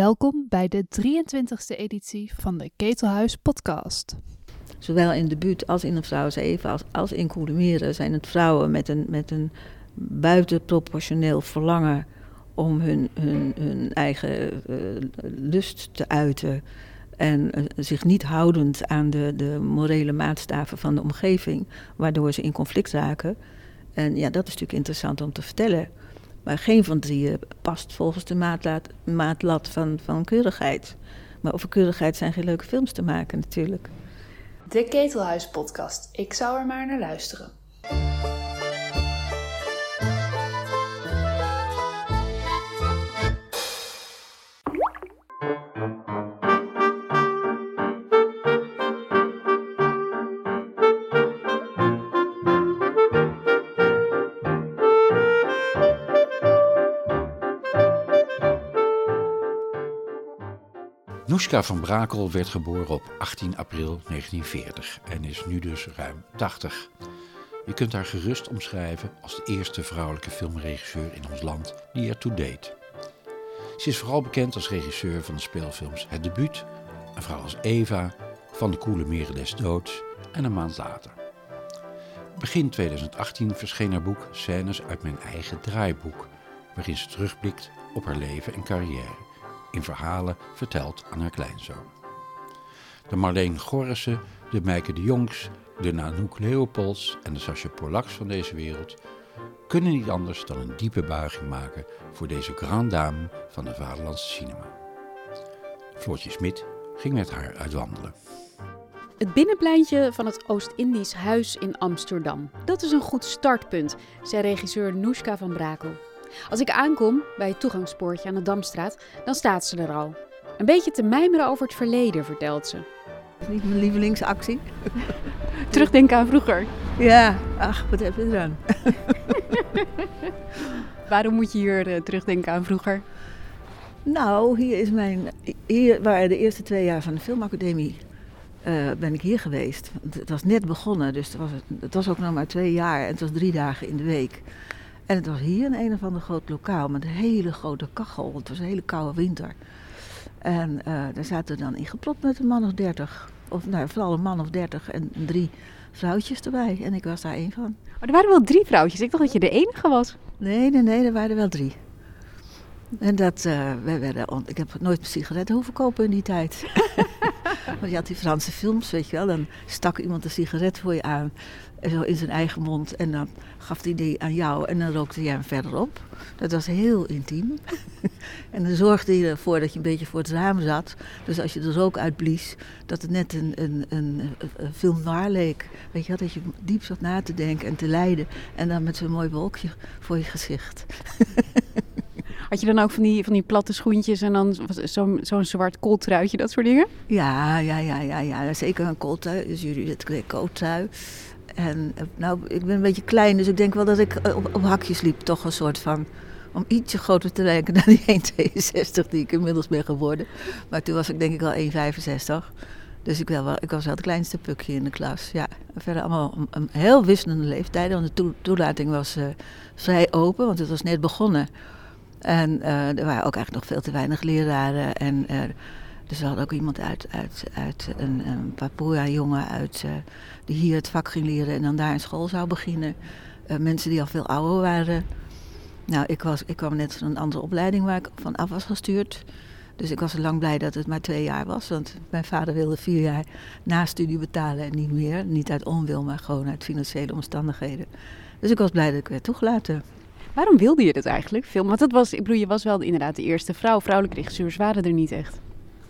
Welkom bij de 23e editie van de Ketelhuis podcast. Zowel in debuut als in een vrouw even als, als in Koelemeren zijn het vrouwen met een, met een buitenproportioneel verlangen om hun, hun, hun eigen uh, lust te uiten. En uh, zich niet houdend aan de, de morele maatstaven van de omgeving, waardoor ze in conflict raken. En ja, dat is natuurlijk interessant om te vertellen. Maar geen van drieën past volgens de maatlat, maatlat van, van keurigheid. Maar over keurigheid zijn geen leuke films te maken natuurlijk. De Ketelhuis podcast. Ik zou er maar naar luisteren. Noeska van Brakel werd geboren op 18 april 1940 en is nu dus ruim 80. Je kunt haar gerust omschrijven als de eerste vrouwelijke filmregisseur in ons land die ertoe deed. Ze is vooral bekend als regisseur van de speelfilms Het Debuut, Een vrouw als Eva, Van de Koele Meren des Doods en een maand later. Begin 2018 verscheen haar boek Scènes uit mijn eigen draaiboek, waarin ze terugblikt op haar leven en carrière in verhalen verteld aan haar kleinzoon. De Marleen Gorrissen, de Meike de Jongs, de Nanoek Leopolds en de Sascha Polaks van deze wereld kunnen niet anders dan een diepe buiging maken voor deze grande dame van de vaderlandse cinema. Floortje Smit ging met haar uitwandelen. Het binnenpleintje van het Oost-Indisch Huis in Amsterdam. Dat is een goed startpunt, zei regisseur Noeska van Brakel. Als ik aankom bij het toegangspoortje aan de Damstraat, dan staat ze er al. Een beetje te mijmeren over het verleden, vertelt ze. Niet mijn lievelingsactie. Terugdenken aan vroeger. Ja, ach, wat heb je eraan? Waarom moet je hier uh, terugdenken aan vroeger? Nou, hier is mijn. Hier waren de eerste twee jaar van de filmacademie. Uh, ben ik hier geweest. Het was net begonnen, dus het was, het was ook nog maar twee jaar en het was drie dagen in de week. En het was hier een een of ander groot lokaal met een hele grote kachel. Het was een hele koude winter. En uh, daar zaten we dan in geplot met een man of dertig. Of nou, vooral een man of dertig en drie vrouwtjes erbij. En ik was daar één van. Maar er waren wel drie vrouwtjes. Ik dacht dat je de enige was. Nee, nee, nee, er waren er wel drie. En dat, uh, wij werden, ik heb nooit sigaretten hoeven kopen in die tijd. Want je had die Franse films, weet je wel. Dan stak iemand een sigaret voor je aan. Zo in zijn eigen mond. En dan gaf hij die aan jou. En dan rookte jij hem verder op. Dat was heel intiem. en dan zorgde je ervoor dat je een beetje voor het raam zat. Dus als je de rook uitblies, dat het net een, een, een, film waar leek. Weet je wel, dat je diep zat na te denken en te lijden. En dan met zo'n mooi wolkje voor je gezicht. Had je dan ook van die, van die platte schoentjes en dan zo'n zo'n zwart kooltruitje, dat soort dingen? Ja, ja, ja, ja, ja. zeker een kooltrui. Dus jullie het kooltrui. En nou, ik ben een beetje klein, dus ik denk wel dat ik op, op hakjes liep. Toch een soort van, om ietsje groter te lijken dan die 1,62 die ik inmiddels ben geworden. Maar toen was ik denk ik al 1,65. Dus ik, wel, ik was wel het kleinste pukje in de klas. Ja, verder allemaal een, heel wisselende leeftijden. Want de toelating was uh, vrij open, want het was net begonnen. En uh, er waren ook eigenlijk nog veel te weinig leraren. En uh, dus we hadden ook iemand uit, uit, uit een, een Papua-jongen uit, uh, die hier het vak ging leren en dan daar in school zou beginnen. mensen die al veel ouder waren. Nou, ik, was, ik kwam net van een andere opleiding waar ik van af was gestuurd. Dus ik was lang blij dat het maar twee jaar was. Want mijn vader wilde vier jaar na studie betalen en niet meer. Niet uit onwil, maar gewoon uit financiële omstandigheden. Dus ik was blij dat ik werd toegelaten. Waarom wilde je dat eigenlijk, film? Want dat was, ik bedoel, je was wel inderdaad de eerste vrouw. Vrouwelijke regisseurs waren er niet echt.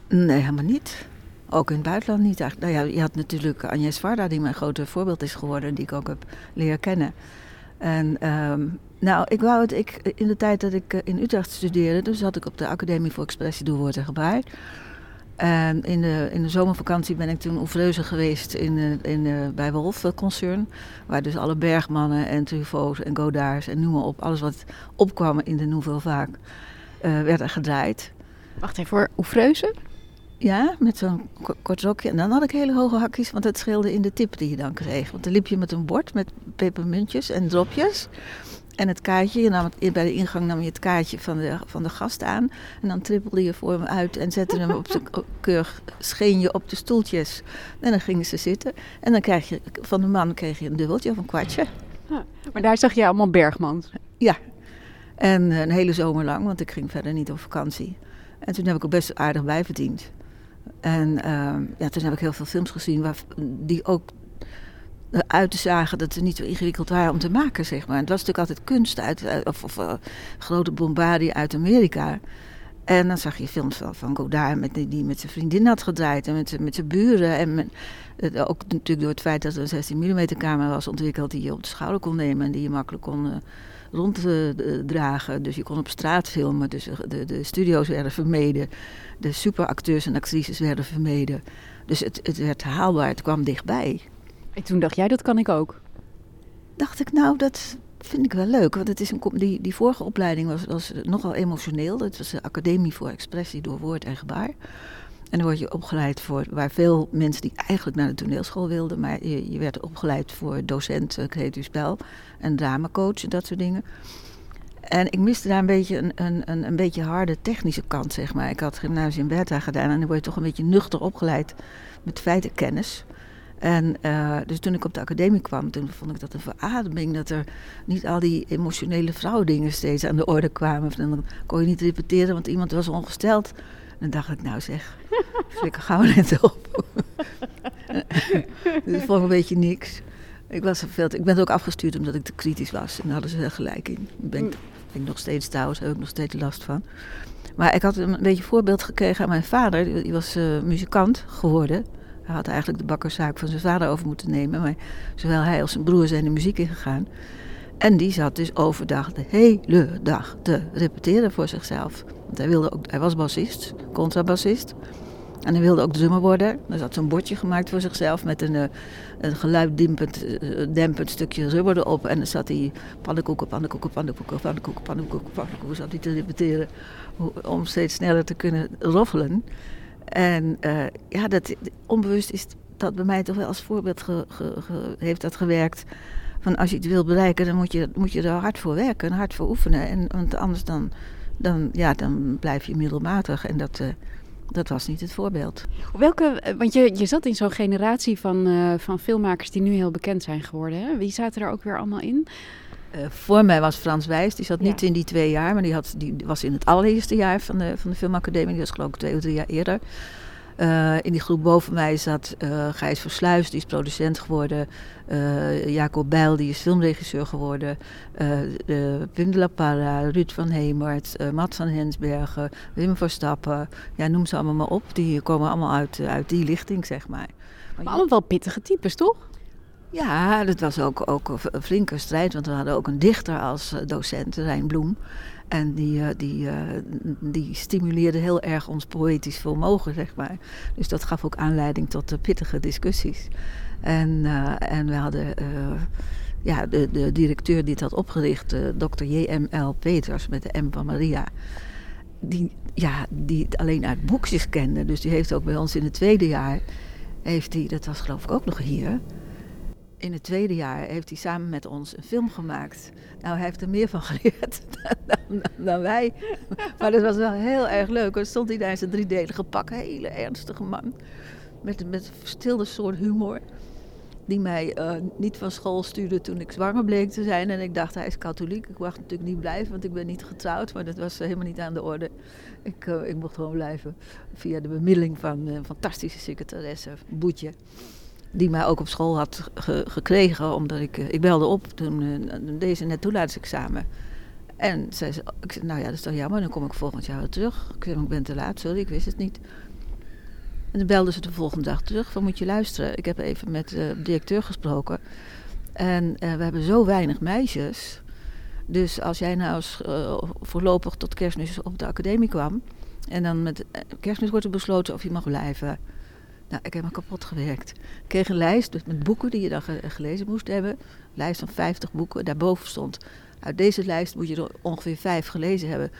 Nee, helemaal niet. Ook in het buitenland niet eigenlijk. Nou ja, je had natuurlijk Agnes Varda, die mijn grote voorbeeld is geworden. Die ik ook heb leren kennen. En um, nou, ik wou het, ik, in de tijd dat ik in Utrecht studeerde, dus zat ik op de Academie voor Expressie, Doelwoord Gebruik. En in de, in de zomervakantie ben ik toen oefreuze geweest in, in de, bij Wolf concern. Waar dus alle Bergmannen en Truffauts en Godards en noem maar op. Alles wat opkwam in de Nouvelle Vaak uh, werd er gedraaid. Wacht even voor oefreuze? Ja, met zo'n kort rokje. En dan had ik hele hoge hakjes, want het scheelde in de tip die je dan kreeg. Want dan liep je met een bord met pepermuntjes en dropjes. En het kaartje, je nam het, bij de ingang nam je het kaartje van de, van de gast aan. En dan trippelde je voor hem uit en zette hem op de keurig, scheen je op de stoeltjes. En dan gingen ze zitten. En dan krijg je, van de man kreeg je een dubbeltje of een kwartje. maar daar zag je allemaal Bergmans. Ja, en een hele zomer lang, want ik ging verder niet op vakantie. En toen heb ik ook best aardig bijverdiend. En uh, ja, toen heb ik heel veel films gezien waar, die ook uit te zagen dat ze niet zo ingewikkeld waren om te maken, zeg maar. het was natuurlijk altijd kunst uit, of, of uh, grote bombardie uit Amerika. En dan zag je films van, van Godard met, die, met zijn vriendin had gedraaid en met, met zijn buren. En ook natuurlijk door het feit dat er een 16 mm camera was ontwikkeld die je op de schouder kon nemen en die je makkelijk kon uh, ronddragen. Dus je kon op straat filmen, dus de, de studio's werden vermeden. De superacteurs en actrices werden vermeden. Dus het, het werd haalbaar, het kwam dichtbij. En toen dacht jij, dat kan ik ook? Dacht ik, nou, dat vind ik wel leuk. Want het is een, die, die vorige opleiding was, was nogal emotioneel. Het was de Academie voor Expressie door Woord en Gebaar. En dan word je opgeleid voor, waar veel mensen die eigenlijk naar de toneelschool wilden, maar je, je werd opgeleid voor docent uh, creatief spel en dramacoach en dat soort dingen. En ik miste daar een beetje een, een, een, een beetje harde technische kant, zeg maar. Ik had gymnasium Bertha gedaan en dan word je toch een beetje nuchter opgeleid met feitenkennis. En uh, dus toen ik op de academie kwam, toen vond ik dat een verademing dat er niet al die emotionele vrouwdingen steeds aan de orde kwamen. En dan kon je niet repeteren, want iemand was ongesteld. En dan dacht ik, nou zeg, flikker gauw net op. dus ik vond een beetje niks. Ik, was veel ik ben ook afgestuurd omdat ik te kritisch was. En daar hadden ze gelijk in. Ik ben, ben ik nog steeds trouwens, heb ik nog steeds last van. Maar ik had een beetje voorbeeld gekregen aan mijn vader. Die was uh, muzikant geworden. Hij had eigenlijk de bakkerszaak van zijn vader over moeten nemen. Maar zowel hij als zijn broer zijn de muziek ingegaan. En die zat dus overdag de hele dag te repeteren voor zichzelf. Want hij, wilde ook, hij was bassist, contrabassist. En hij wilde ook drummer worden. Er zat zo'n bordje gemaakt voor zichzelf met een, een geluiddempend dempend stukje rubber erop. En dan zat hij pannenkoeken, pannenkoeken, pannenkoeken, pannenkoeken, pannenkoeken, pannenkoeken. Zat hij te repeteren om steeds sneller te kunnen roffelen. En uh, ja, dat, onbewust is dat bij mij toch wel als voorbeeld heeft dat gewerkt. Van als je het wil bereiken, dan moet je, moet je er hard voor werken en hard voor oefenen. En, want anders dan, dan, ja, dan blijf je middelmatig. En dat, uh, dat was niet het voorbeeld. Welke, want je, je zat in zo'n generatie van, van filmmakers die nu heel bekend zijn geworden. Hè? Wie zaten er ook weer allemaal in? Uh, voor mij was Frans Wijs, die zat niet ja. in die twee jaar, maar die, had, die was in het allereerste jaar van de, van de filmacademie. Die was geloof ik twee of drie jaar eerder. Uh, in die groep boven mij zat uh, Gijs Versluis, die is producent geworden. Jacob Bijl, die is filmregisseur geworden. De la Parra, Ruud van Hemert, Mats van Hensbergen, Wim Verstappen. Ja, noem ze allemaal maar op. Die komen allemaal uit, uit die lichting, zeg maar. Maar, maar allemaal wel pittige types, toch? Ja, dat was ook, ook een flinke strijd, want we hadden ook een dichter als docent, Rijn Bloem. En die, uh, die, uh, die stimuleerde heel erg ons poëtisch vermogen, zeg maar. Dus dat gaf ook aanleiding tot pittige discussies. En, en we hadden ja, de, de directeur die het had opgericht, dokter J.M.L. Peters met de M van Maria. Die, ja, die het alleen uit boekjes kende. Dus die heeft ook bij ons in het tweede jaar, heeft hij, dat was geloof ik ook nog hier in het tweede jaar heeft hij samen met ons een film gemaakt. Nou, hij heeft er meer van geleerd dan, wij. Maar dat was wel heel erg leuk. Dan stond hij daar in zijn driedelige pak. Hele ernstige man. Met, met een verstilde soort humor. Die mij uh, niet van school stuurde toen ik zwanger bleek te zijn. En ik dacht, hij is katholiek. Ik mocht natuurlijk niet blijven, want ik ben niet getrouwd. Maar dat was helemaal niet aan de orde. Ik, uh, ik mocht gewoon blijven. Via de bemiddeling van een fantastische secretaresse, Boetje die mij ook op school had ge gekregen, omdat ik, uh, ik belde op toen uh, deze net toelatingsexamen. En zei ze, ik zei, nou ja, dat is toch jammer, dan kom ik volgend jaar weer terug. Ik zei, ik ben te laat, sorry, ik wist het niet. En dan belde ze de volgende dag terug van, moet je luisteren, ik heb even met de directeur gesproken. En we hebben zo weinig meisjes. Dus als jij nou eens voorlopig tot kerstmis op de academie kwam... en dan met kerstmis wordt er besloten of je mag blijven... Nou, ik heb me kapot gewerkt. Ik kreeg een lijst met boeken die je dan ge gelezen moest hebben. Een lijst van 50 boeken. Daarboven stond, uit deze lijst moet je er ongeveer vijf gelezen hebben.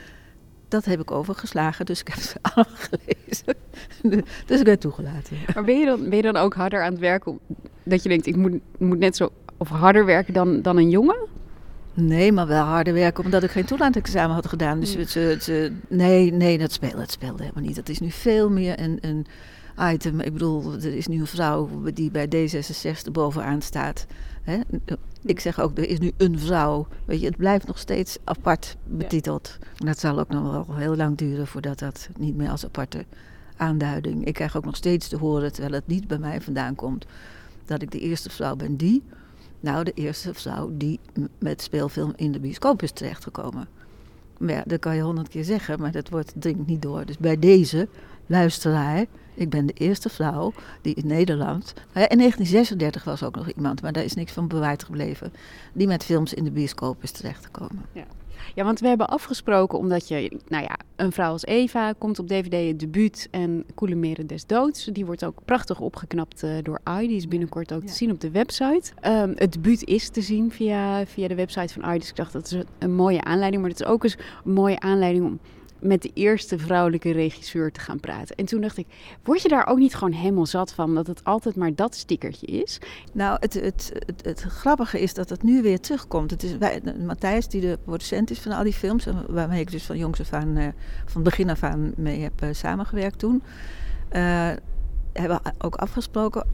Dat heb ik overgeslagen, dus ik heb ze allemaal gelezen. dus ik ben toegelaten. Maar ben je, dan, ben je dan ook harder aan het werken? Dat je denkt, ik moet, moet net zo of harder werken dan, dan een jongen? Nee, maar wel harder werken omdat ik geen toelatingsexamen had gedaan. Dus Mm. ze, ze, nee, nee, dat speelde, dat speelde helemaal niet. Dat is nu veel meer een, een item. Ik bedoel, er is nu een vrouw die bij D66 bovenaan staat. Hè? Ik zeg ook, er is nu een vrouw. Weet je, het blijft nog steeds apart betiteld. Dat zal ook nog wel heel lang duren voordat dat niet meer als aparte aanduiding. Ik krijg ook nog steeds te horen, terwijl het niet bij mij vandaan komt, dat ik de eerste vrouw ben die. Nou, de eerste vrouw die met speelfilm in de bioscoop is terechtgekomen. Maar ja, dat kan je honderd keer zeggen, maar dat wordt, dringt niet door. Dus bij deze luisteraar, ik ben de eerste vrouw die in Nederland... Nou ja, in 1936 was ook nog iemand, maar daar is niks van bewaard gebleven... die met films in de bioscoop is terechtgekomen. Ja, want we hebben afgesproken omdat je, nou ja, een vrouw als Eva komt op DVD het debuut en Koele Meren des Doods. Die wordt ook prachtig opgeknapt eh, door AI. Die is binnenkort ook Ja. te zien op de website. Ehm, het debuut is te zien via, via de website van AI. Dus ik dacht dat is een, een mooie aanleiding. Maar het is ook eens een mooie aanleiding om met de eerste vrouwelijke regisseur te gaan praten. En toen dacht ik, word je daar ook niet gewoon helemaal zat van dat het altijd maar dat stickertje is? Nou, het, het, het, het grappige is dat het nu weer terugkomt. Het is wij, Matthijs, die de producent is van al die films, waarmee ik dus van jongs af aan, eh, van begin af aan mee heb eh, samengewerkt toen, eh, hebben ook afgesproken,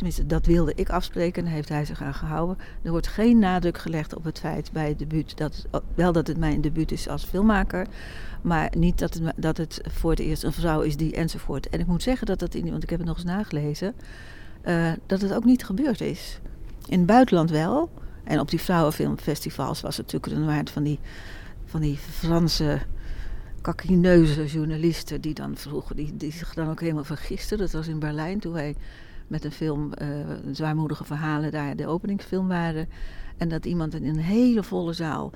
tenminste dat wilde ik afspreken, heeft hij zich aan gehouden. Er wordt geen nadruk gelegd op het feit bij het debuut, dat, wel dat het mijn debuut is als filmmaker, maar niet dat het, dat het voor het eerst een vrouw is die enzovoort. En ik moet zeggen dat dat, in, want ik heb het nog eens nagelezen, eh, dat het ook niet gebeurd is. In het buitenland wel. En op die vrouwenfilmfestivals was het natuurlijk een waard van die, van die Franse kakineuze journalisten die dan vroegen, die, die zich dan ook helemaal vergisten. Dat was in Berlijn toen wij met een film, eh, zwaarmoedige verhalen, daar de openingsfilm waren. En dat iemand in een hele volle zaal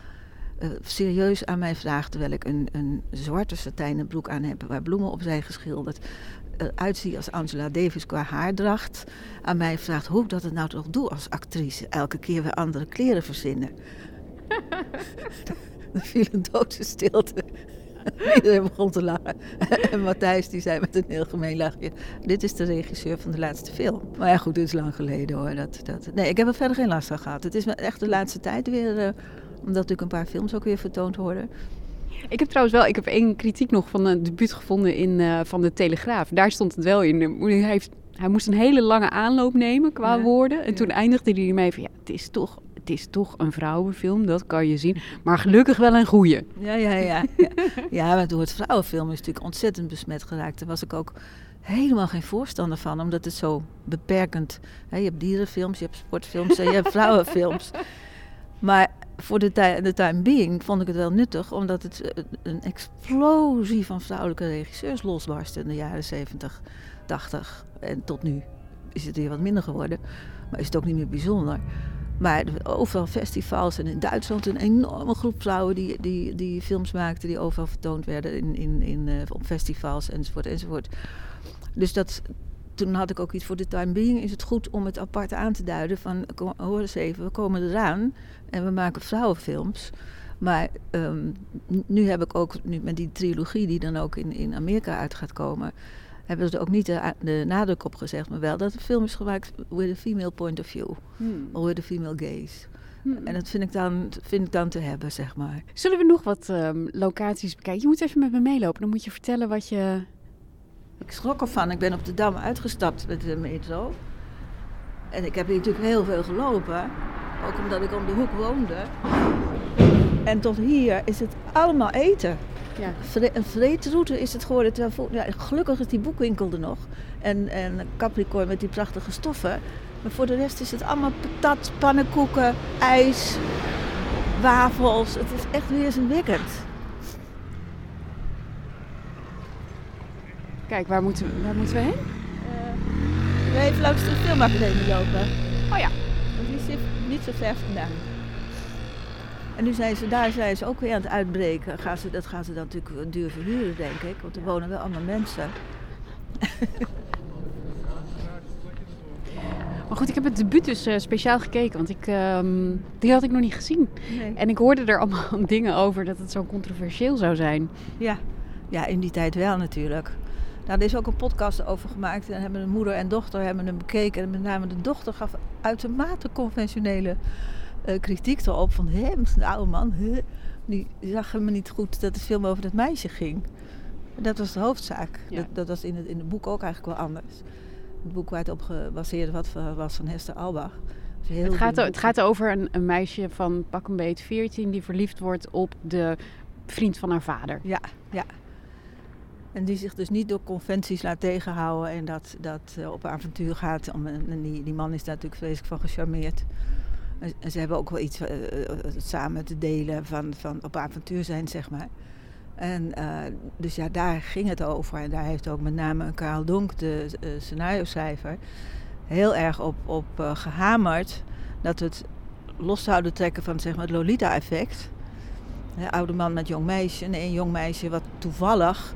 eh, serieus aan mij vraagt, terwijl ik een, een zwarte satijnen broek aan heb waar bloemen op zijn geschilderd, eruit zie als Angela Davis qua haardracht, aan mij vraagt hoe ik dat het nou toch doe als actrice. Elke keer weer andere kleren verzinnen. er viel een dode stilte. Iedereen begon te lachen. En Matthijs die zei met een heel gemeen lachje... dit is de regisseur van de laatste film. Maar ja, goed, dit is lang geleden hoor. Dat, dat, nee, ik heb er verder geen last van gehad. Het is echt de laatste tijd weer... eh, omdat natuurlijk een paar films ook weer vertoond worden. Ik heb trouwens wel, ik heb één kritiek nog van een debuut gevonden in eh, van de Telegraaf. Daar stond het wel in. Hij, heeft, hij moest een hele lange aanloop nemen qua Ja, woorden. En ja. toen eindigde hij ermee van ja, het is toch, het is toch een vrouwenfilm, dat kan je zien. Maar gelukkig wel een goeie. Ja, ja, ja. Ja, ja maar door het vrouwenfilm is natuurlijk ontzettend besmet geraakt. Daar was ik ook helemaal geen voorstander van, omdat het zo beperkend... Hè, je hebt dierenfilms, je hebt sportfilms en je hebt vrouwenfilms. Maar voor de, de time being vond ik het wel nuttig, omdat het eh, een explosie van vrouwelijke regisseurs losbarstte in de jaren 70, 80. En tot nu is het weer wat minder geworden, maar is het ook niet meer bijzonder. Maar overal festivals en in Duitsland een enorme groep vrouwen die, die, die films maakten, die overal vertoond werden in, in, in, eh, op festivals enzovoort enzovoort. Dus dat, toen had ik ook iets voor de time being. Is het goed om het apart aan te duiden van, hoor eens even, we komen eraan en we maken vrouwenfilms. Maar ehm, nu heb ik ook, nu met die trilogie die dan ook in, in Amerika uit gaat komen, hebben ze er ook niet de, nadruk op gezegd, maar wel dat de film is gemaakt with a female point of view. Of with a female gaze. En dat vind ik, dan, vind ik dan te hebben, zeg maar. Zullen we nog wat ehm, locaties bekijken? Je moet even met me meelopen. Dan moet je vertellen wat je... Ik schrok ervan. Ik ben op de Dam uitgestapt met de metro. En ik heb hier natuurlijk heel veel gelopen. Ook omdat ik om de hoek woonde. En tot hier is het allemaal eten. Ja. Een vreetroute is het geworden. Terwijl ja, gelukkig is die boekwinkel er nog. En, en Capricorn met die prachtige stoffen. Maar voor de rest is het allemaal patat, pannenkoeken, ijs, wafels. Het is echt weerzinwekkend. Kijk, waar moeten, we, waar moeten we heen? We even langs de filmacademie lopen. Oh ja. Want die zit niet zo ver vandaan. En nu zijn ze, daar zijn ze ook weer aan het uitbreken. Gaan ze, dat gaan ze dan natuurlijk duur verhuren, denk ik. Want er wonen wel allemaal mensen. Maar goed, ik heb het debuut dus eh, speciaal gekeken, want ik, ehm, die had ik nog niet gezien. Nee. En ik hoorde er allemaal dingen over dat het zo controversieel zou zijn. Ja. ja, in die tijd wel natuurlijk. Nou, er is ook een podcast over gemaakt. En hebben de moeder en dochter hebben hem bekeken. En met name de dochter gaf uitermate conventionele eh, kritiek erop van hé, de oude man, hè? die zag helemaal niet goed dat de film over dat meisje ging. Dat was de hoofdzaak. Ja. Dat, dat was in het, in het boek ook eigenlijk wel anders. Het boek waar het op gebaseerd was, was van Hester Albach. Dat is een Het gaat, het gaat over een, een meisje van pak een beet 14 die verliefd wordt op de vriend van haar vader. Ja, ja. En die zich dus niet door conventies laat tegenhouden en dat, dat eh, op avontuur gaat. Om, en die, die man is daar natuurlijk vreselijk van gecharmeerd. En, en ze hebben ook wel iets eh, eh, samen te delen van, van op avontuur zijn, zeg maar. En eh, dus ja, daar ging het over. En daar heeft ook met name Karel Donk, de eh, scenario-schrijver, heel erg op, op eh, gehamerd. Dat het los zouden trekken van zeg maar, het Lolita-effect. Oude man met jong meisje. Nee, een jong meisje wat toevallig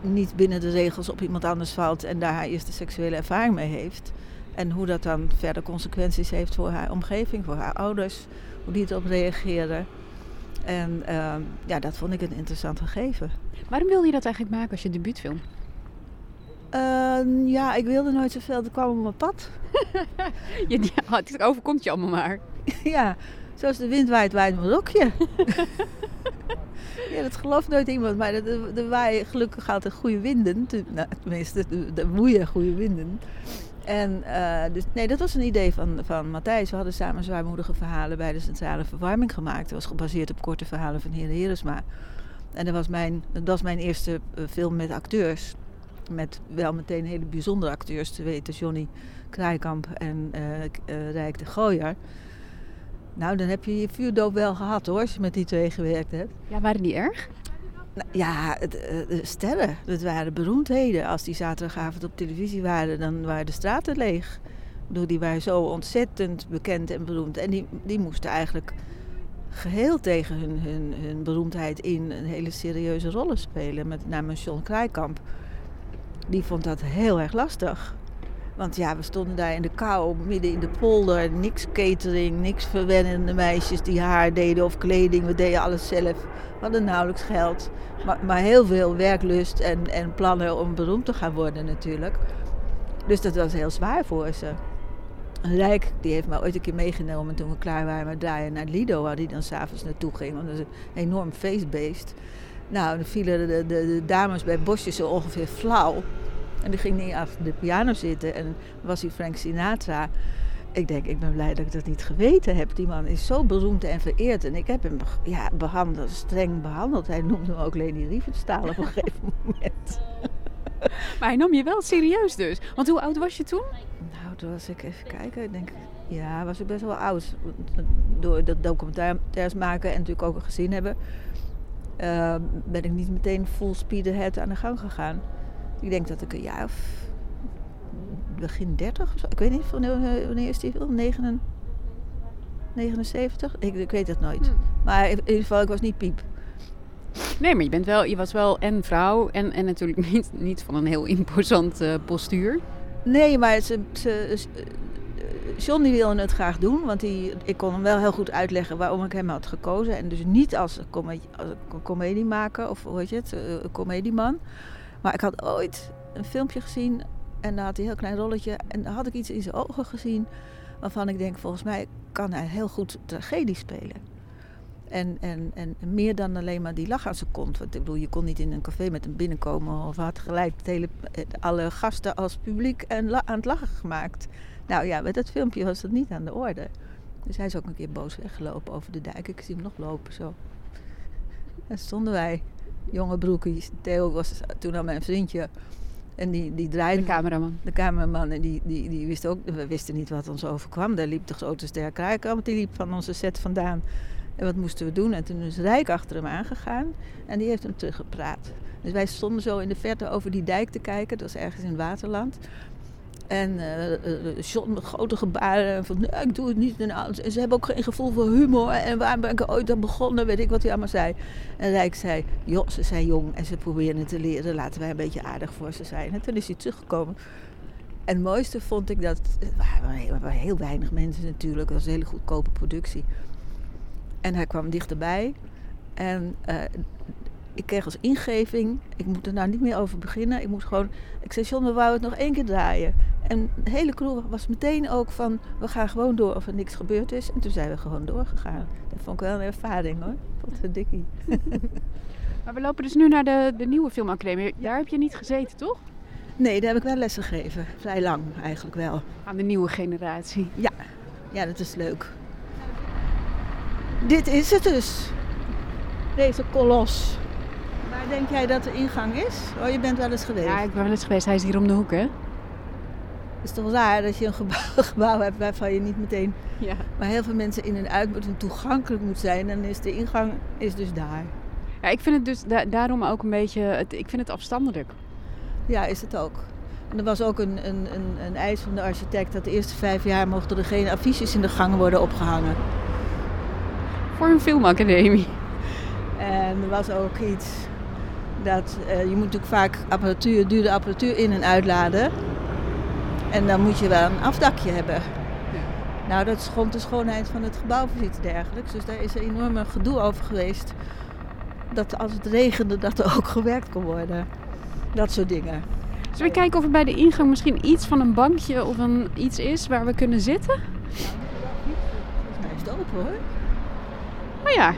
niet binnen de regels op iemand anders valt en daar haar eerste seksuele ervaring mee heeft. En hoe dat dan verder consequenties heeft voor haar omgeving, voor haar ouders, hoe die erop reageren. En ehm, ja, dat vond ik een interessant gegeven. Waarom wilde je dat eigenlijk maken als je debuutfilm? Ehm, ja, ik wilde nooit zoveel, dat kwam op mijn pad. Je, die- het overkomt je allemaal maar. ja, zoals de wind waait, waait mijn rokje. ja, dat gelooft nooit iemand, maar er, er waaien gelukkig altijd goede winden. Nou, tenminste, er woeien goede winden. En eh, dus, nee, dat was een idee van, van Matthijs. We hadden samen zwaarmoedige verhalen bij de centrale verwarming gemaakt. Dat was gebaseerd op korte verhalen van Heren Heresma. En dat was mijn, dat was mijn eerste eh, film met acteurs. Met wel meteen hele bijzondere acteurs, te weten Johnny Kraaikamp en eh, Rijk de Gooier. Nou, dan heb je je vuurdoop wel gehad hoor, als je met die twee gewerkt hebt. Ja, waren die erg? Nou, ja, eh, de sterren, dat waren beroemdheden. Als die zaterdagavond op televisie waren, dan waren de straten leeg. Bedoel, die waren zo ontzettend bekend en beroemd. En die, die moesten eigenlijk geheel tegen hun, hun, hun beroemdheid in een hele serieuze rollen spelen. Met name John Kraaikamp. Die vond dat heel erg lastig. Want ja, we stonden daar in de kou, midden in de polder. Niks catering, niks verwennende meisjes die haar deden of kleding. We deden alles zelf. We hadden nauwelijks geld. Maar, maar heel veel werklust en, en plannen om beroemd te gaan worden natuurlijk. Dus dat was heel zwaar voor ze. Rijk, die heeft mij ooit een keer meegenomen toen we klaar waren met draaien naar Lido, waar die dan s'avonds naartoe ging. Want dat is een enorm feestbeest. Nou, dan vielen de, de, dames bij Bosjes zo ongeveer flauw. En die ging niet achter de piano zitten en was hij Frank Sinatra. Ik denk, ik ben blij dat ik dat niet geweten heb. Die man is zo beroemd en vereerd. En ik heb hem ja, behandeld, streng behandeld. Hij noemde me ook Leni Riefenstahl op een gegeven moment. Maar hij nam je wel serieus dus. Want hoe oud was je toen? Nou, toen was ik even kijken. Ik denk, ja, was ik best wel oud. Door dat documentaires maken en natuurlijk ook een gezin hebben, eh, ben ik niet meteen full speed ahead aan de gang gegaan. Ik denk dat ik een jaar of begin 30 of zo. Ik weet niet wanneer, wanneer is die film? 9 79? Ik, ik weet het nooit. Maar in ieder geval, ik was niet piep. Nee, maar je, bent wel, je was wel en vrouw en, en natuurlijk niet, niet van een heel imposant eh, postuur. Nee, maar ze, ze, ze- eh, John die wilde het graag doen, want die, ik kon hem wel heel goed uitleggen waarom ik hem had gekozen. En dus niet als, comedie, als comediemaker of hoe heet je het, eh, een comedieman. Maar ik had ooit een filmpje gezien en daar had hij een heel klein rolletje. En daar had ik iets in zijn ogen gezien waarvan ik denk, volgens mij kan hij heel goed tragedie spelen. En, en, en meer dan alleen maar die lach aan zijn kont. Want ik bedoel, je kon niet in een café met hem binnenkomen of had gelijk hele, alle gasten als publiek en aan het lachen gemaakt. Nou ja, met dat filmpje was dat niet aan de orde. Dus hij is ook een keer boos weggelopen over de dijk. Ik zie hem nog lopen zo. En stonden wij, jonge broekies. Theo was toen al mijn vriendje. En die, die draaide De cameraman. de cameraman en die, die, die wist ook, we wisten niet wat ons overkwam. Daar liep de grote ster Kraaikamp, die liep van onze set vandaan. En wat moesten we doen? En toen is Rijk achter hem aangegaan en die heeft hem teruggepraat. Dus wij stonden zo in de verte over die dijk te kijken, dat was ergens in Waterland. En eh, eh, John met grote gebaren van ik doe het niet en ze hebben ook geen gevoel voor humor. En waar ben ik ooit aan begonnen, weet ik wat hij allemaal zei. En Rijk zei, joh, ze zijn jong en ze proberen het te leren. Laten wij een beetje aardig voor ze zijn. En toen is hij teruggekomen. En het mooiste vond ik dat, er waren heel weinig mensen natuurlijk. Het was een hele goedkope productie. En hij kwam dichterbij. En eh, ik kreeg als ingeving, ik moet er nou niet meer over beginnen. Ik moet gewoon, ik zei, John, we wouden het nog één keer draaien. En de hele crew was meteen ook van, we gaan gewoon door of er niks gebeurd is. En toen zijn we gewoon doorgegaan. Dat vond ik wel een ervaring hoor. Een dikkie. Maar we lopen dus nu naar de, de nieuwe filmacademie. Daar heb je niet gezeten, toch? Nee, daar heb ik wel lessen gegeven. Vrij lang eigenlijk wel. Aan de nieuwe generatie. Ja, dat is leuk. Dit is het dus. Deze kolos. Waar denk jij dat de ingang is? Oh, je bent wel eens geweest. Ja, ik ben wel eens geweest. Hij is hier om de hoek, hè? Het is toch raar dat je een gebouw, gebouw hebt waarvan je niet meteen... Ja. Waar heel veel mensen in en uit moeten en toegankelijk moet zijn. Dan is de ingang is dus daar. ja ik vind het dus da- daarom ook een beetje... Het, ik vind het afstandelijk. Ja, is het ook. En er was ook een, een, een, een eis van de architect dat de eerste vijf jaar mochten er geen affiches in de gangen worden opgehangen. Voor een filmacademie. En er was ook iets dat eh, je moet natuurlijk vaak apparatuur, dure apparatuur in en uitladen. En dan moet je wel een afdakje hebben. Nou, dat schond de schoonheid van het gebouw of iets dergelijks. Dus daar is een enorme gedoe over geweest. Dat als het regende, dat er ook gewerkt kon worden. Dat soort dingen. Zullen we kijken of er bij de ingang misschien iets van een bankje of een, iets is waar we kunnen zitten? Volgens mij is het open hoor. Oh ja.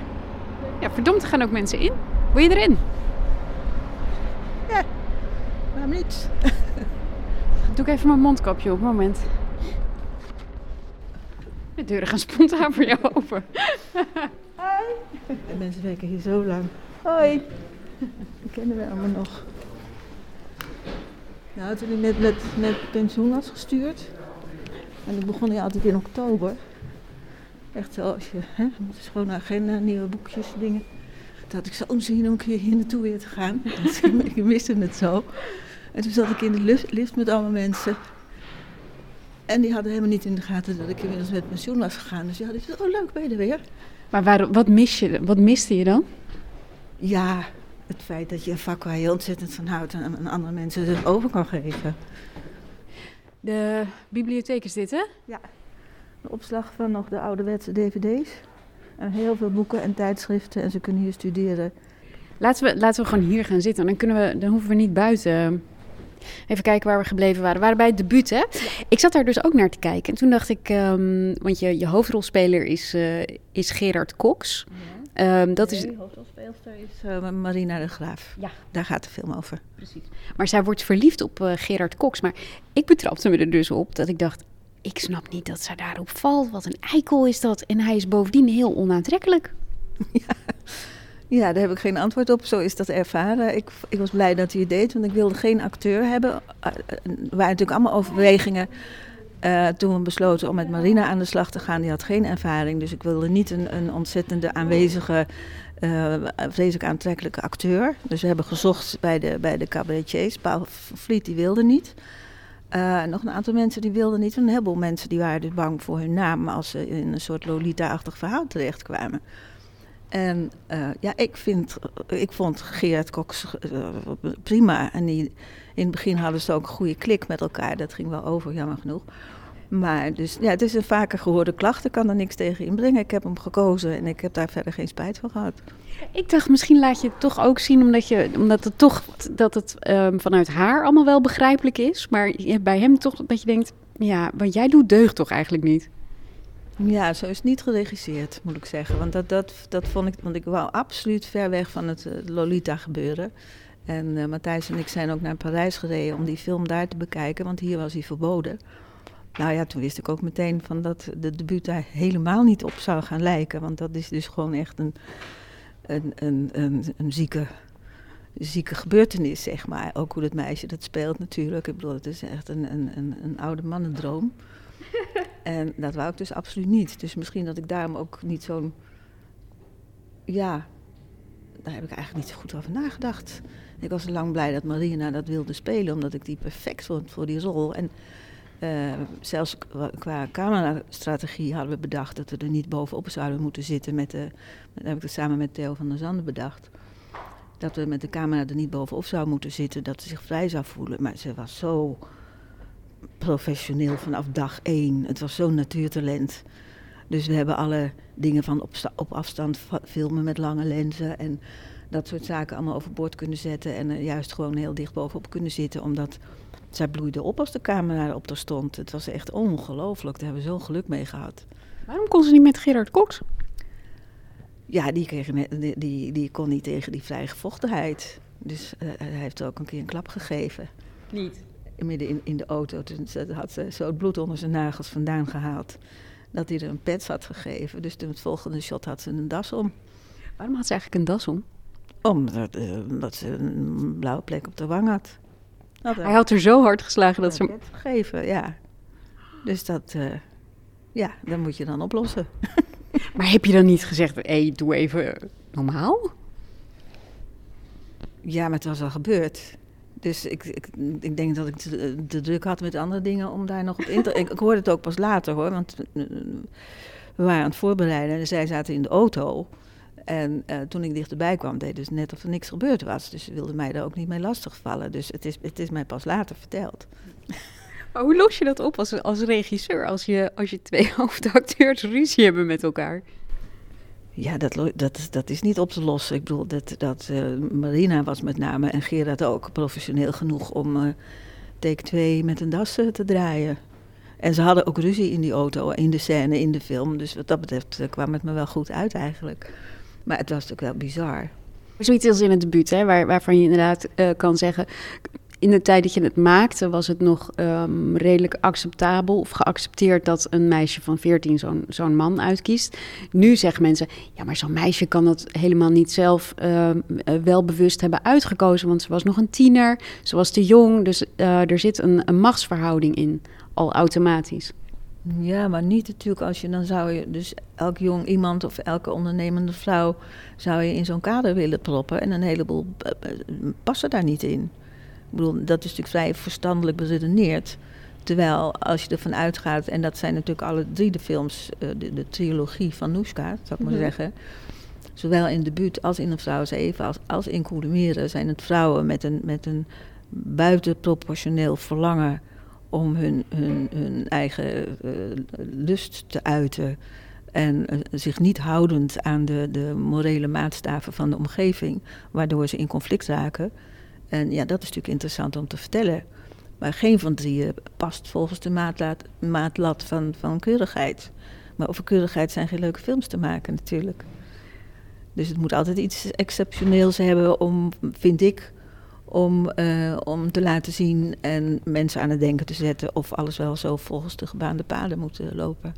Ja, verdomd, er gaan ook mensen in. Wil je erin? Waarom niet? Doe ik even mijn mondkapje op, moment. De deuren gaan spontaan voor jou open. En mensen werken hier zo lang. Hoi. Die kennen we allemaal nog. Nou, toen ik net met, met pensioen was gestuurd. En dan begon hij altijd in oktober. Echt zo, als je, hè, het is gewoon agenda, nieuwe boekjes, dingen. Toen had ik zo'n zin om een keer hier naartoe weer te gaan. Ik miste het zo. En toen zat ik in de lift, lift met allemaal mensen. En die hadden helemaal niet in de gaten dat ik inmiddels met pensioen was gegaan. Dus die hadden gezegd, oh leuk, ben je er weer? Maar waarom, wat, mis je, wat miste je dan? Ja, het feit dat je een vak waar je ontzettend van houdt en aan andere mensen het over kan geven. De bibliotheek is dit, hè? De opslag van nog de ouderwetse dvd's. En heel veel boeken en tijdschriften en ze kunnen hier studeren. Laten we, laten we gewoon hier gaan zitten. Dan, kunnen we, dan hoeven we niet buiten. Even kijken waar we gebleven waren. We waren bij het debuut, hè? Ik zat daar dus ook naar te kijken. En toen dacht ik, ehm, want je, je hoofdrolspeler is, eh, is Gerard Cox. Ehm, dat is, De hoofdrolspeelster is eh, Marina de Graaf. Ja. Daar gaat de film over. maar zij wordt verliefd op eh, Gerard Cox. Maar ik betrapte me er dus op dat ik dacht... Ik snap niet dat zij daarop valt. Wat een eikel is dat. En hij is bovendien heel onaantrekkelijk. Ja, daar heb ik geen antwoord op. Zo is dat ervaren. Ik, ik was blij dat hij het deed, want ik wilde geen acteur hebben. Eh, eh, Er waren natuurlijk allemaal overwegingen. eh, toen we besloten om met Marina aan de slag te gaan, die had geen ervaring. Dus ik wilde niet een, een ontzettende aanwezige, vreselijk aantrekkelijke acteur. Dus we hebben gezocht bij de, bij de cabaretiers. Paul Vliet die wilde niet. Nog een aantal mensen die wilden niet. Een heleboel mensen die waren dus bang voor hun naam als ze in een soort Lolita-achtig verhaal terechtkwamen. En eh, ja, ik, vind, ik vond Gerard Cox eh, prima. En die, in het begin hadden ze ook een goede klik met elkaar. Dat ging wel over, jammer genoeg. Maar dus, ja, het is een vaker gehoorde klacht. Ik kan er niks tegen inbrengen. Ik heb hem gekozen en ik heb daar verder geen spijt van gehad. Ik dacht, misschien laat je het toch ook zien, omdat, je, omdat het toch dat het ehm, vanuit haar allemaal wel begrijpelijk is. Maar bij hem toch dat je denkt, ja, wat jij doet deugt toch eigenlijk niet. Ja, zo is het niet geregisseerd, moet ik zeggen. Want dat, dat, dat vond ik, want ik wou absoluut ver weg van het eh, Lolita gebeuren. En eh, Matthijs en ik zijn ook naar Parijs gereden om die film daar te bekijken, want hier was hij verboden. Nou ja, toen wist ik ook meteen van dat de debuut daar helemaal niet op zou gaan lijken. Want dat is dus gewoon echt een, een, een, een, een zieke, zieke gebeurtenis, zeg maar. Ook hoe dat meisje dat speelt natuurlijk. Ik bedoel, het is echt een, een, een, een oude mannendroom. En dat wou ik dus absoluut niet. Dus misschien dat ik daarom ook niet zo'n. Ja, daar heb ik eigenlijk niet zo goed over nagedacht. Ik was lang blij dat Marina dat wilde spelen, omdat ik die perfect vond voor die rol. En eh, zelfs qua- camerastrategie hadden we bedacht dat we er niet bovenop zouden moeten zitten. Met de, dat heb ik dat samen met Theo van der Zanden bedacht. Dat we met de camera er niet bovenop zouden moeten zitten, dat ze zich vrij zou voelen. Maar ze was zo professioneel vanaf dag één. Het was zo'n natuurtalent. Dus we hebben alle dingen van op, op afstand filmen met lange lenzen. En dat soort zaken allemaal overboord kunnen zetten en er juist gewoon heel dicht bovenop kunnen zitten, omdat zij bloeide op als de camera op er stond. Het was echt ongelooflijk, daar hebben we zo'n geluk mee gehad. Waarom kon ze niet met Gerard Cox? Ja, die, kreeg, die, die, die kon niet tegen die vrijgevochtenheid. Dus eh, hij heeft ook een keer een klap gegeven. Niet. Midden in, in de auto. Toen had ze zo het bloed onder zijn nagels vandaan gehaald. Dat hij er een pets had gegeven. Dus toen het volgende shot had ze een das om. Waarom had ze eigenlijk een das om? Omdat, omdat ze een blauwe plek op de wang had. Hij had er zo hard geslagen dat een ze... pet gegeven, ja. Dus dat, eh, ja, dat moet je dan oplossen. Maar heb je dan niet gezegd, hé, hey, doe even normaal? Ja, maar het was al gebeurd. Dus ik, ik, ik denk dat ik te druk had met andere dingen om daar nog op in te... ik, ik hoorde het ook pas later hoor, want eh, we waren aan het voorbereiden en zij zaten in de auto. En eh, toen ik dichterbij kwam, deed dus net of er niks gebeurd was. Dus ze wilde mij daar ook niet mee lastigvallen. Dus het is, het is mij pas later verteld. Maar hoe los je dat op als, als regisseur, als je, als je twee hoofdacteurs ruzie hebben met elkaar? Ja, dat, dat, dat is niet op te lossen. Ik bedoel, dat, dat, eh, Marina was met name en Gerard ook professioneel genoeg om eh take 2 met een das eh, te draaien. En ze hadden ook ruzie in die auto, in de scène, in de film. Dus wat dat betreft kwam het me wel goed uit eigenlijk. Maar het was natuurlijk wel bizar. Zoiets als in het debuut, hè, waar, waarvan je inderdaad kan zeggen... In de tijd dat je het maakte, was het nog ehm, redelijk acceptabel of geaccepteerd dat een meisje van 14 zo'n zo'n man uitkiest. Nu zeggen mensen, ja, maar zo'n meisje kan dat helemaal niet zelf eh, wel bewust hebben uitgekozen, want ze was nog een tiener, ze was te jong, dus eh, er zit een, een machtsverhouding in, al automatisch. Ja, maar niet natuurlijk als je dan zou je dus elk jong iemand of elke ondernemende vrouw zou je in zo'n kader willen proppen en een heleboel eh, passen daar niet in. Ik bedoel, dat is natuurlijk vrij verstandelijk beredeneerd. Terwijl als je ervan uitgaat, en dat zijn natuurlijk alle drie de films, eh, de, de trilogie van Noeska, zou ik maar Mhm. zeggen. Zowel in debuut als in een vrouw even als, als in Coulommiers zijn het vrouwen met een, met een buitenproportioneel verlangen om hun, hun, hun eigen eh, lust te uiten. En eh, zich niet houdend aan de, de morele maatstaven van de omgeving, waardoor ze in conflict raken. En ja, dat is natuurlijk interessant om te vertellen. Maar geen van drieën past volgens de maatlaat, maatlat van, van keurigheid. Maar over keurigheid zijn geen leuke films te maken natuurlijk. Dus het moet altijd iets exceptioneels hebben om, vind ik, om, eh, om te laten zien en mensen aan het denken te zetten of alles wel zo volgens de gebaande paden moet lopen.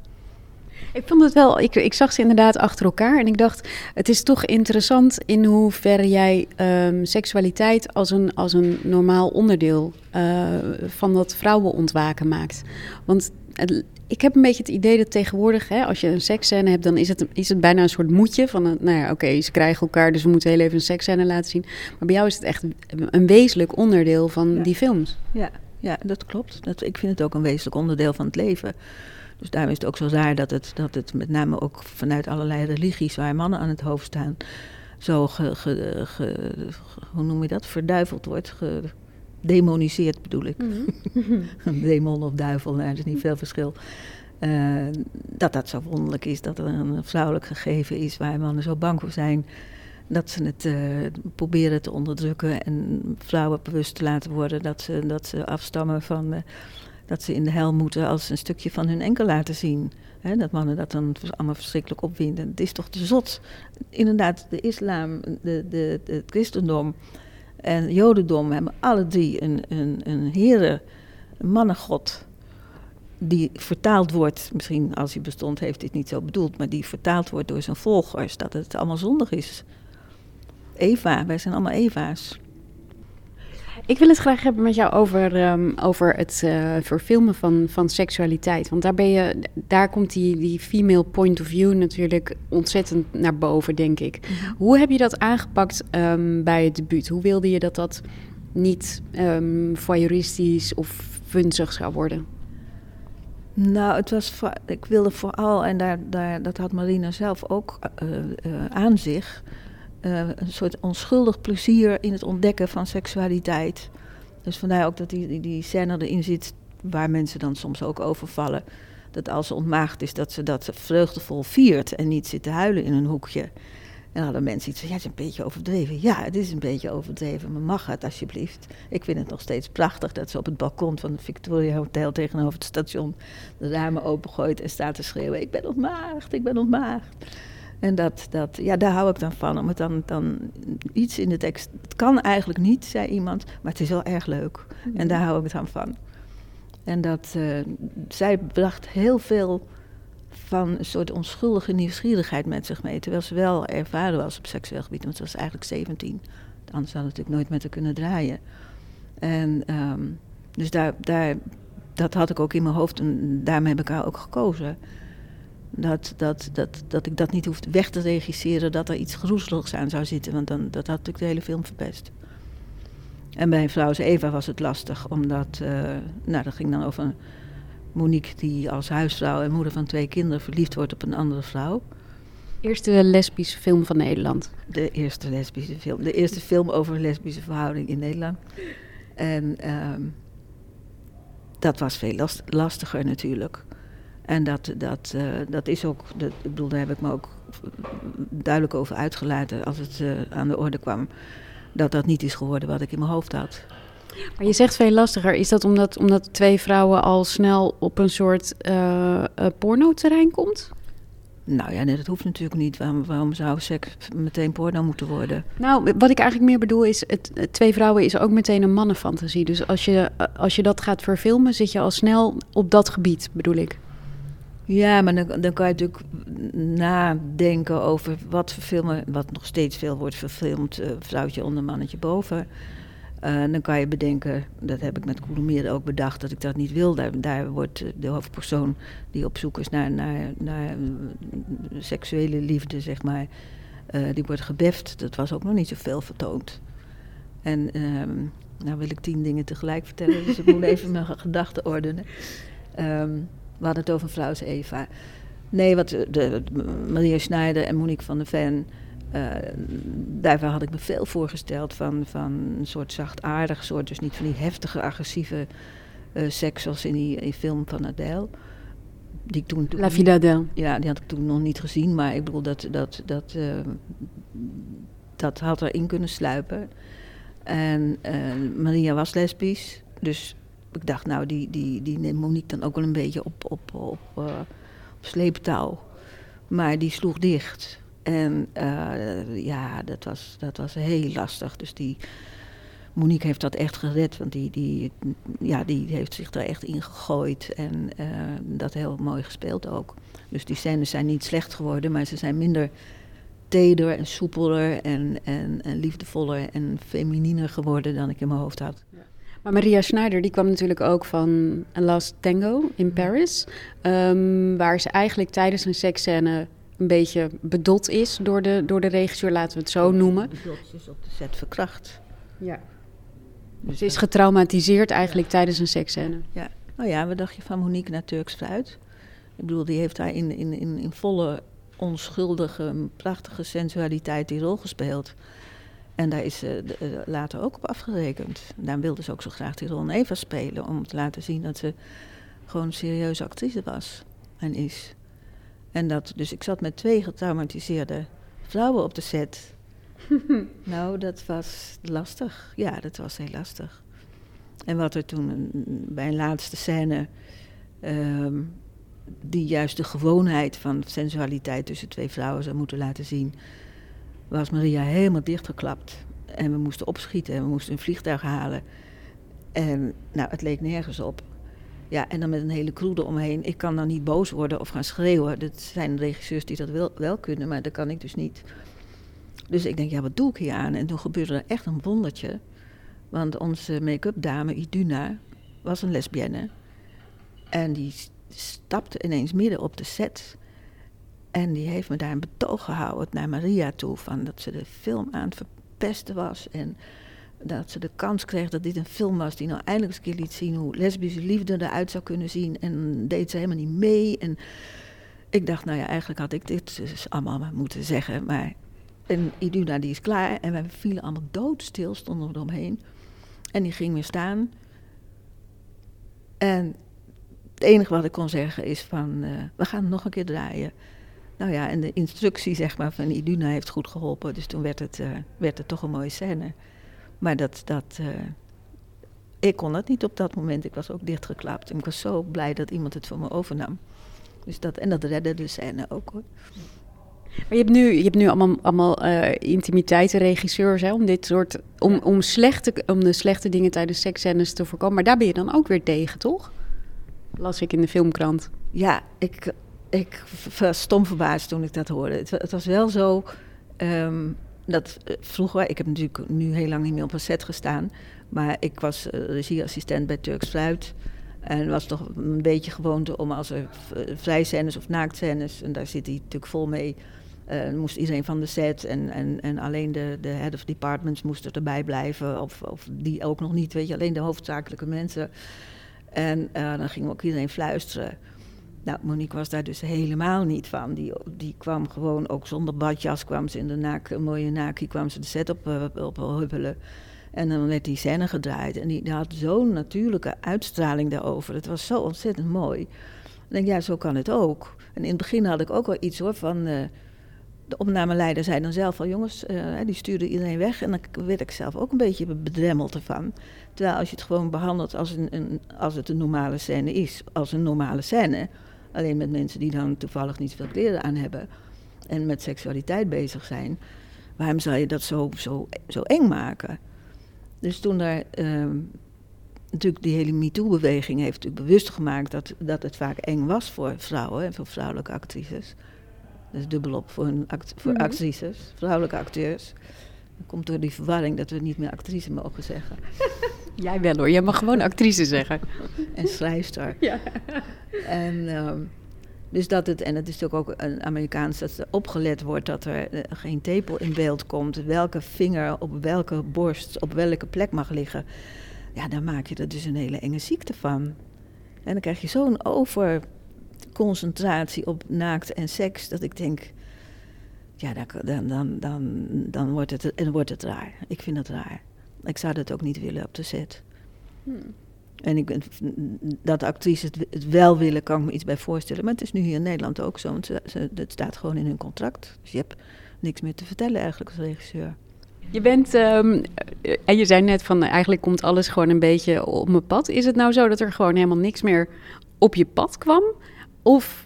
Ik vond het wel, ik, ik zag ze inderdaad achter elkaar en ik dacht, het is toch interessant in hoeverre jij ehm, seksualiteit als een, als een normaal onderdeel eh, van dat vrouwenontwaken maakt. Want het- ik heb een beetje het idee dat tegenwoordig, hè, als je een seksscène hebt, dan is het, is het bijna een soort moedje van, een, nou ja, oké, ze krijgen elkaar, dus we moeten heel even een seksscène laten zien. Maar bij jou is het echt een wezenlijk onderdeel van Ja. die films. Ja, ja dat klopt. Dat, ik vind het ook een wezenlijk onderdeel van het leven. Dus daarom is het ook zo raar dat het, dat het met name ook vanuit allerlei religies waar mannen aan het hoofd staan, zo ge, ge, ge- hoe noem je dat, verduiveld wordt, gedemoniseerd bedoel ik. Een demon of duivel, nou, er is niet veel verschil. Eh, dat dat zo wonderlijk is, dat er een vrouwelijk gegeven is waar mannen zo bang voor zijn. Dat ze het eh, proberen te onderdrukken en vrouwen bewust te laten worden dat ze, dat ze afstammen van. eh, dat ze in de hel moeten als een stukje van hun enkel laten zien. Dat mannen dat dan allemaal verschrikkelijk opwinden. Het is toch te zot. Inderdaad, de islam, de, de, het christendom en jodendom hebben alle drie een, een, een heren, een mannengod. Die vertaald wordt, misschien als hij bestond heeft het niet zo bedoeld, maar die vertaald wordt door zijn volgers, dat het allemaal zondig is. Eva, wij zijn allemaal Eva's. Ik wil het graag hebben met jou over, ehm, over het eh, verfilmen van, van seksualiteit. Want daar, ben je, daar komt die, die female point of view natuurlijk ontzettend naar boven, denk ik. Hoe heb je dat aangepakt ehm, bij het debuut? Hoe wilde je dat dat niet ehm voyeuristisch of funzig zou worden? Nou, het was ik wilde vooral, en daar, daar, dat had Marina zelf ook eh, eh, aan zich, eh, een soort onschuldig plezier in het ontdekken van seksualiteit. Dus vandaar ook dat die, die, die scène erin zit waar mensen dan soms ook overvallen. Dat als ze ontmaagd is, dat ze dat vreugdevol viert en niet zit te huilen in een hoekje. En hadden mensen iets van, ja, het is een beetje overdreven. Ja, het is een beetje overdreven, maar mag het alsjeblieft? Ik vind het nog steeds prachtig dat ze op het balkon van het Victoria Hotel tegenover het station de ramen opengooit en staat te schreeuwen, ik ben ontmaagd, ik ben ontmaagd. En dat, dat, ja, daar hou ik dan van. Om het dan, dan iets in de tekst. Het kan eigenlijk niet, zei iemand, maar het is wel erg leuk. En daar hou ik dan van. En dat uh, zij bracht heel veel van een soort onschuldige nieuwsgierigheid met zich mee. Terwijl ze wel ervaren was op seksueel gebied, want ze was eigenlijk 17. Anders had natuurlijk nooit met haar kunnen draaien. En um, dus daar, daar, dat had ik ook in mijn hoofd en daarmee heb ik haar ook gekozen. Dat, dat, dat, dat ik dat niet hoefde weg te regisseren, dat er iets groezeligs aan zou zitten, want dan, dat had natuurlijk de hele film verpest. En bij Vrouw Eva was het lastig, omdat, uh, nou dat ging dan over Monique die als huisvrouw en moeder van twee kinderen verliefd wordt op een andere vrouw. Eerste lesbische film van Nederland. De eerste lesbische film. De eerste film over lesbische verhouding in Nederland. En um, dat was veel last, lastiger natuurlijk. En dat, dat, uh, dat is ook, dat, ik bedoel, daar heb ik me ook duidelijk over uitgelaten als het uh, aan de orde kwam. Dat dat niet is geworden wat ik in mijn hoofd had. Maar je zegt veel lastiger. Is dat omdat, omdat twee vrouwen al snel op een soort uh, porno-terrein komt? Nou ja, nee, dat hoeft natuurlijk niet. Waarom, waarom zou seks meteen porno moeten worden? Nou, wat ik eigenlijk meer bedoel is... Het, twee vrouwen is ook meteen een mannenfantasie. Dus als je, als je dat gaat verfilmen, zit je al snel op dat gebied, bedoel ik. Ja, maar dan, dan kan je natuurlijk nadenken over wat verfilmen... wat nog steeds veel wordt verfilmd, uh, vrouwtje onder, mannetje boven... Uh, dan kan je bedenken, dat heb ik met Coulommiers ook bedacht, dat ik dat niet wil. Daar, daar wordt de hoofdpersoon die op zoek is naar, naar, naar seksuele liefde, zeg maar, uh, die wordt gebeft. Dat was ook nog niet zoveel vertoond. En um, nou wil ik tien dingen tegelijk vertellen, dus ik moet even mijn gedachten ordenen. Um, we hadden het over vrouw Eva. Nee, wat de, de, Maria Schneider en Monique van der Ven uh, daarvoor had ik me veel voorgesteld van, van een soort zachtaardig soort, dus niet van die heftige, agressieve uh, seks zoals in die, in film van Adele. Die ik toen, toen, La Vida Adele. Ja, die had ik toen nog niet gezien, maar ik bedoel, dat, dat, dat, uh, dat had erin kunnen sluipen. En Maria was lesbisch, dus ik dacht, nou, die, die, die neemt Monique dan ook wel een beetje op, op, op, op sleeptouw. Maar die sloeg dicht. En uh, ja, dat was, dat was heel lastig. Dus die Monique heeft dat echt gered, want die, die, ja, die heeft zich daar echt in gegooid en uh, dat heel mooi gespeeld ook. Dus die scènes zijn niet slecht geworden, maar ze zijn minder teder en soepeler en, en liefdevoller en femininer geworden dan ik in mijn hoofd had. Maar Maria Schneider die kwam natuurlijk ook van A Last Tango in Paris, um, waar ze eigenlijk tijdens een seksscène een beetje bedot is door de, door de regisseur, laten we het zo noemen. Bedot is op de set verkracht. Ja. Dus Ze is getraumatiseerd eigenlijk ja. tijdens een seksscène. Ja. Nou ja, wat dacht je van Monique naar Turks fruit? Ik bedoel, die heeft daar in, in, in, in volle onschuldige, prachtige sensualiteit die rol gespeeld. En daar is ze uh, later ook op afgerekend. Daar wilde ze ook zo graag die rol Eva spelen. Om te laten zien dat ze gewoon een serieuze actrice was en is. En dat, dus ik zat met twee getraumatiseerde vrouwen op de set. nou, dat was lastig. Ja, dat was heel lastig. En wat er toen bij een laatste scène, um, die juist de gewoonheid van sensualiteit tussen twee vrouwen zou moeten laten zien, was Maria helemaal dichtgeklapt. En we moesten opschieten en we moesten een vliegtuig halen. En nou, het leek nergens op. Ja, en dan met een hele crew eromheen. Ik kan dan niet boos worden of gaan schreeuwen. Dat zijn regisseurs die dat wel, wel kunnen, maar dat kan ik dus niet. Dus ik denk, ja, wat doe ik hier aan? En toen gebeurde er echt een wondertje. Want onze make-up dame, Iduna, was een lesbienne. En die stapte ineens midden op de set. En die heeft me daar een betoog gehouden naar Maria toe. Van dat ze de film aan het verpesten was. En dat ze de kans kreeg dat dit een film was die nou eindelijk eens een keer liet zien hoe lesbische liefde eruit zou kunnen zien. En deed ze helemaal niet mee. En ik dacht, nou ja, eigenlijk had ik dit dus allemaal moeten zeggen. Maar en Iduna die is klaar en wij vielen allemaal doodstil, stonden we eromheen. En die ging weer staan. En het enige wat ik kon zeggen is van, uh, we gaan nog een keer draaien. Nou ja, en de instructie zeg maar, van Iduna heeft goed geholpen. Dus toen werd het, uh, werd het toch een mooie scène. Maar dat, dat, uh, ik kon het niet op dat moment. Ik was ook dichtgeklapt. En ik was zo blij dat iemand het voor me overnam. Dus dat, en dat redde de scène ook hoor. Maar je hebt nu, je hebt nu allemaal, allemaal uh, intimiteiten, regisseurs, hè, om dit soort, om, om, slechte, om de slechte dingen tijdens seksscènes te voorkomen. Maar daar ben je dan ook weer tegen, toch? Las ik in de filmkrant. Ja, ik, ik was stom verbaasd toen ik dat hoorde. Het, het was wel zo um, dat uh, vroeger, ik heb natuurlijk nu heel lang niet meer op een set gestaan, maar ik was uh, regieassistent bij Turks Fruit. En was toch een beetje gewoonte om als er vrijscènes of naaktscènes, en daar zit hij natuurlijk vol mee, uh, moest iedereen van de set en, en, en alleen de, de head of departments moesten erbij blijven. Of, of die ook nog niet, weet je, alleen de hoofdzakelijke mensen. En uh, dan ging ook iedereen fluisteren. Nou, Monique was daar dus helemaal niet van. Die, die kwam gewoon ook zonder badjas, kwam ze in de naak, mooie naakie, kwam ze de set op, uh, op huppelen. En dan werd die scène gedraaid. En die, had zo'n natuurlijke uitstraling daarover. Het was zo ontzettend mooi. Ik denk, ja, zo kan het ook. En in het begin had ik ook wel iets hoor van... Uh, de opnameleider zei dan zelf al, jongens, uh, die stuurde iedereen weg. En dan werd ik zelf ook een beetje bedremmeld ervan. Terwijl als je het gewoon behandelt als, een, een, als het een normale scène is, als een normale scène. Alleen met mensen die dan toevallig niet veel kleren aan hebben en met seksualiteit bezig zijn. Waarom zou je dat zo, zo, zo eng maken? Dus toen daar uh, natuurlijk die hele MeToo-beweging heeft natuurlijk bewust gemaakt dat, dat het vaak eng was voor vrouwen en voor vrouwelijke actrices. Dat is dubbelop voor, act, voor mm -hmm. actrices, vrouwelijke acteurs. Dat komt door die verwarring dat we niet meer actrice mogen zeggen. Jij wel hoor, jij mag gewoon actrice zeggen. en schrijfster. Ja. En, um, dus dat het, en het is natuurlijk ook een Amerikaans, dat er opgelet wordt dat er uh, geen tepel in beeld komt. Welke vinger op welke borst op welke plek mag liggen. Ja, dan maak je er dus een hele enge ziekte van. En dan krijg je zo'n over concentratie op naakt en seks, dat ik denk, ja, dan, dan, dan, dan wordt, het, en wordt het raar. Ik vind het raar. Ik zou dat ook niet willen op de set. Hmm. En ik ben, dat actrices het, het, wel willen, kan ik me iets bij voorstellen. Maar het is nu hier in Nederland ook zo, want ze, ze, het staat gewoon in hun contract. Dus je hebt niks meer te vertellen eigenlijk als regisseur. Je bent, um, en je zei net van eigenlijk komt alles gewoon een beetje op mijn pad. Is het nou zo dat er gewoon helemaal niks meer op je pad kwam? Of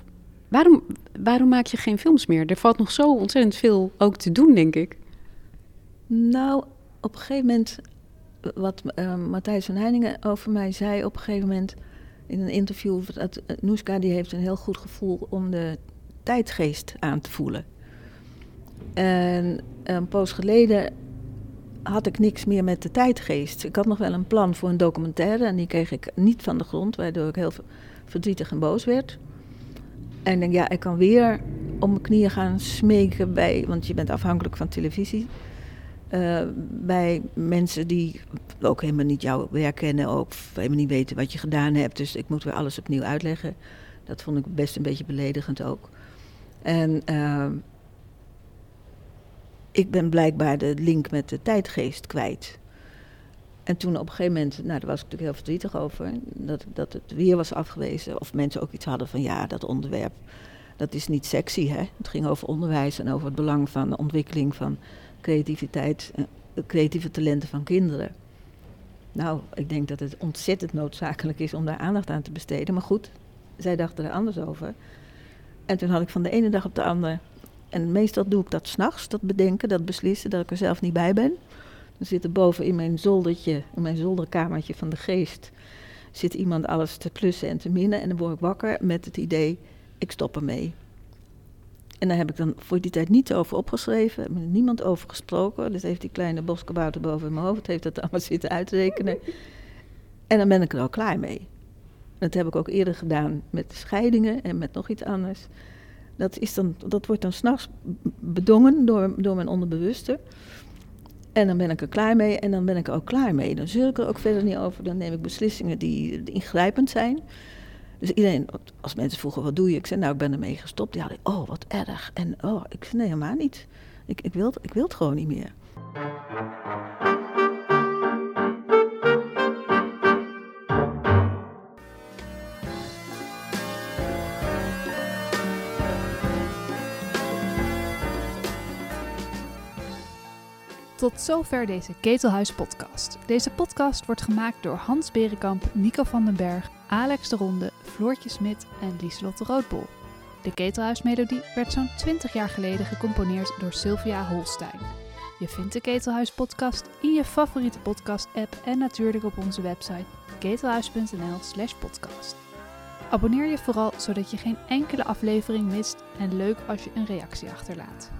waarom, waarom maak je geen films meer? Er valt nog zo ontzettend veel ook te doen, denk ik. Nou, op een gegeven moment, wat uh, Matthijs van Heiningen over mij zei, op een gegeven moment in een interview, dat Noeska die heeft een heel goed gevoel om de tijdgeest aan te voelen. En een poos geleden had ik niks meer met de tijdgeest. Ik had nog wel een plan voor een documentaire en die kreeg ik niet van de grond, waardoor ik heel verdrietig en boos werd. En ik denk, ja, ik kan weer op mijn knieën gaan smeken bij, want je bent afhankelijk van televisie. Uh, bij mensen die ook helemaal niet jouw werk kennen, ook helemaal niet weten wat je gedaan hebt. Dus ik moet weer alles opnieuw uitleggen. Dat vond ik best een beetje beledigend ook. En uh, ik ben blijkbaar de link met de tijdgeest kwijt. En toen op een gegeven moment, nou daar was ik natuurlijk heel verdrietig over, dat, dat het weer was afgewezen. Of mensen ook iets hadden van ja, dat onderwerp, dat is niet sexy hè. Het ging over onderwijs en over het belang van de ontwikkeling van creativiteit, creatieve talenten van kinderen. Nou, ik denk dat het ontzettend noodzakelijk is om daar aandacht aan te besteden. Maar goed, zij dachten er anders over. En toen had ik van de ene dag op de andere, en meestal doe ik dat s'nachts, dat bedenken, dat beslissen, dat ik er zelf niet bij ben. Dan zit er boven in mijn zoldertje, in mijn zolderkamertje van de geest, zit iemand alles te plussen en te minnen. En dan word ik wakker met het idee, ik stop ermee. En daar heb ik dan voor die tijd niet over opgeschreven, met niemand over gesproken. Dus heeft die kleine boskabouter boven in mijn hoofd, heeft dat allemaal zitten uitrekenen. En dan ben ik er al klaar mee. Dat heb ik ook eerder gedaan met scheidingen en met nog iets anders. Dat, is dan, dat wordt dan s'nachts bedongen door, door mijn onderbewuste. En dan ben ik er klaar mee en dan ben ik er ook klaar mee. Dan zul ik er ook verder niet over. Dan neem ik beslissingen die, ingrijpend zijn. Dus iedereen, als mensen vroegen, wat doe je? Ik zei, nou, ik ben ermee gestopt. Die hadden, oh, wat erg. En oh, ik zei, nee, helemaal niet. Ik, ik, wil, ik wil het gewoon niet meer. Tot zover deze Ketelhuis podcast. Deze podcast wordt gemaakt door Hans Berenkamp, Nico van den Berg, Alex de Ronde, Floortje Smit en Lieselotte Roodbol. De Ketelhuismelodie werd zo'n 20 jaar geleden gecomponeerd door Sylvia Holstein. Je vindt de Ketelhuis podcast in je favoriete podcast app en natuurlijk op onze website ketelhuis.nl/slash podcast. Abonneer je vooral zodat je geen enkele aflevering mist en leuk als je een reactie achterlaat.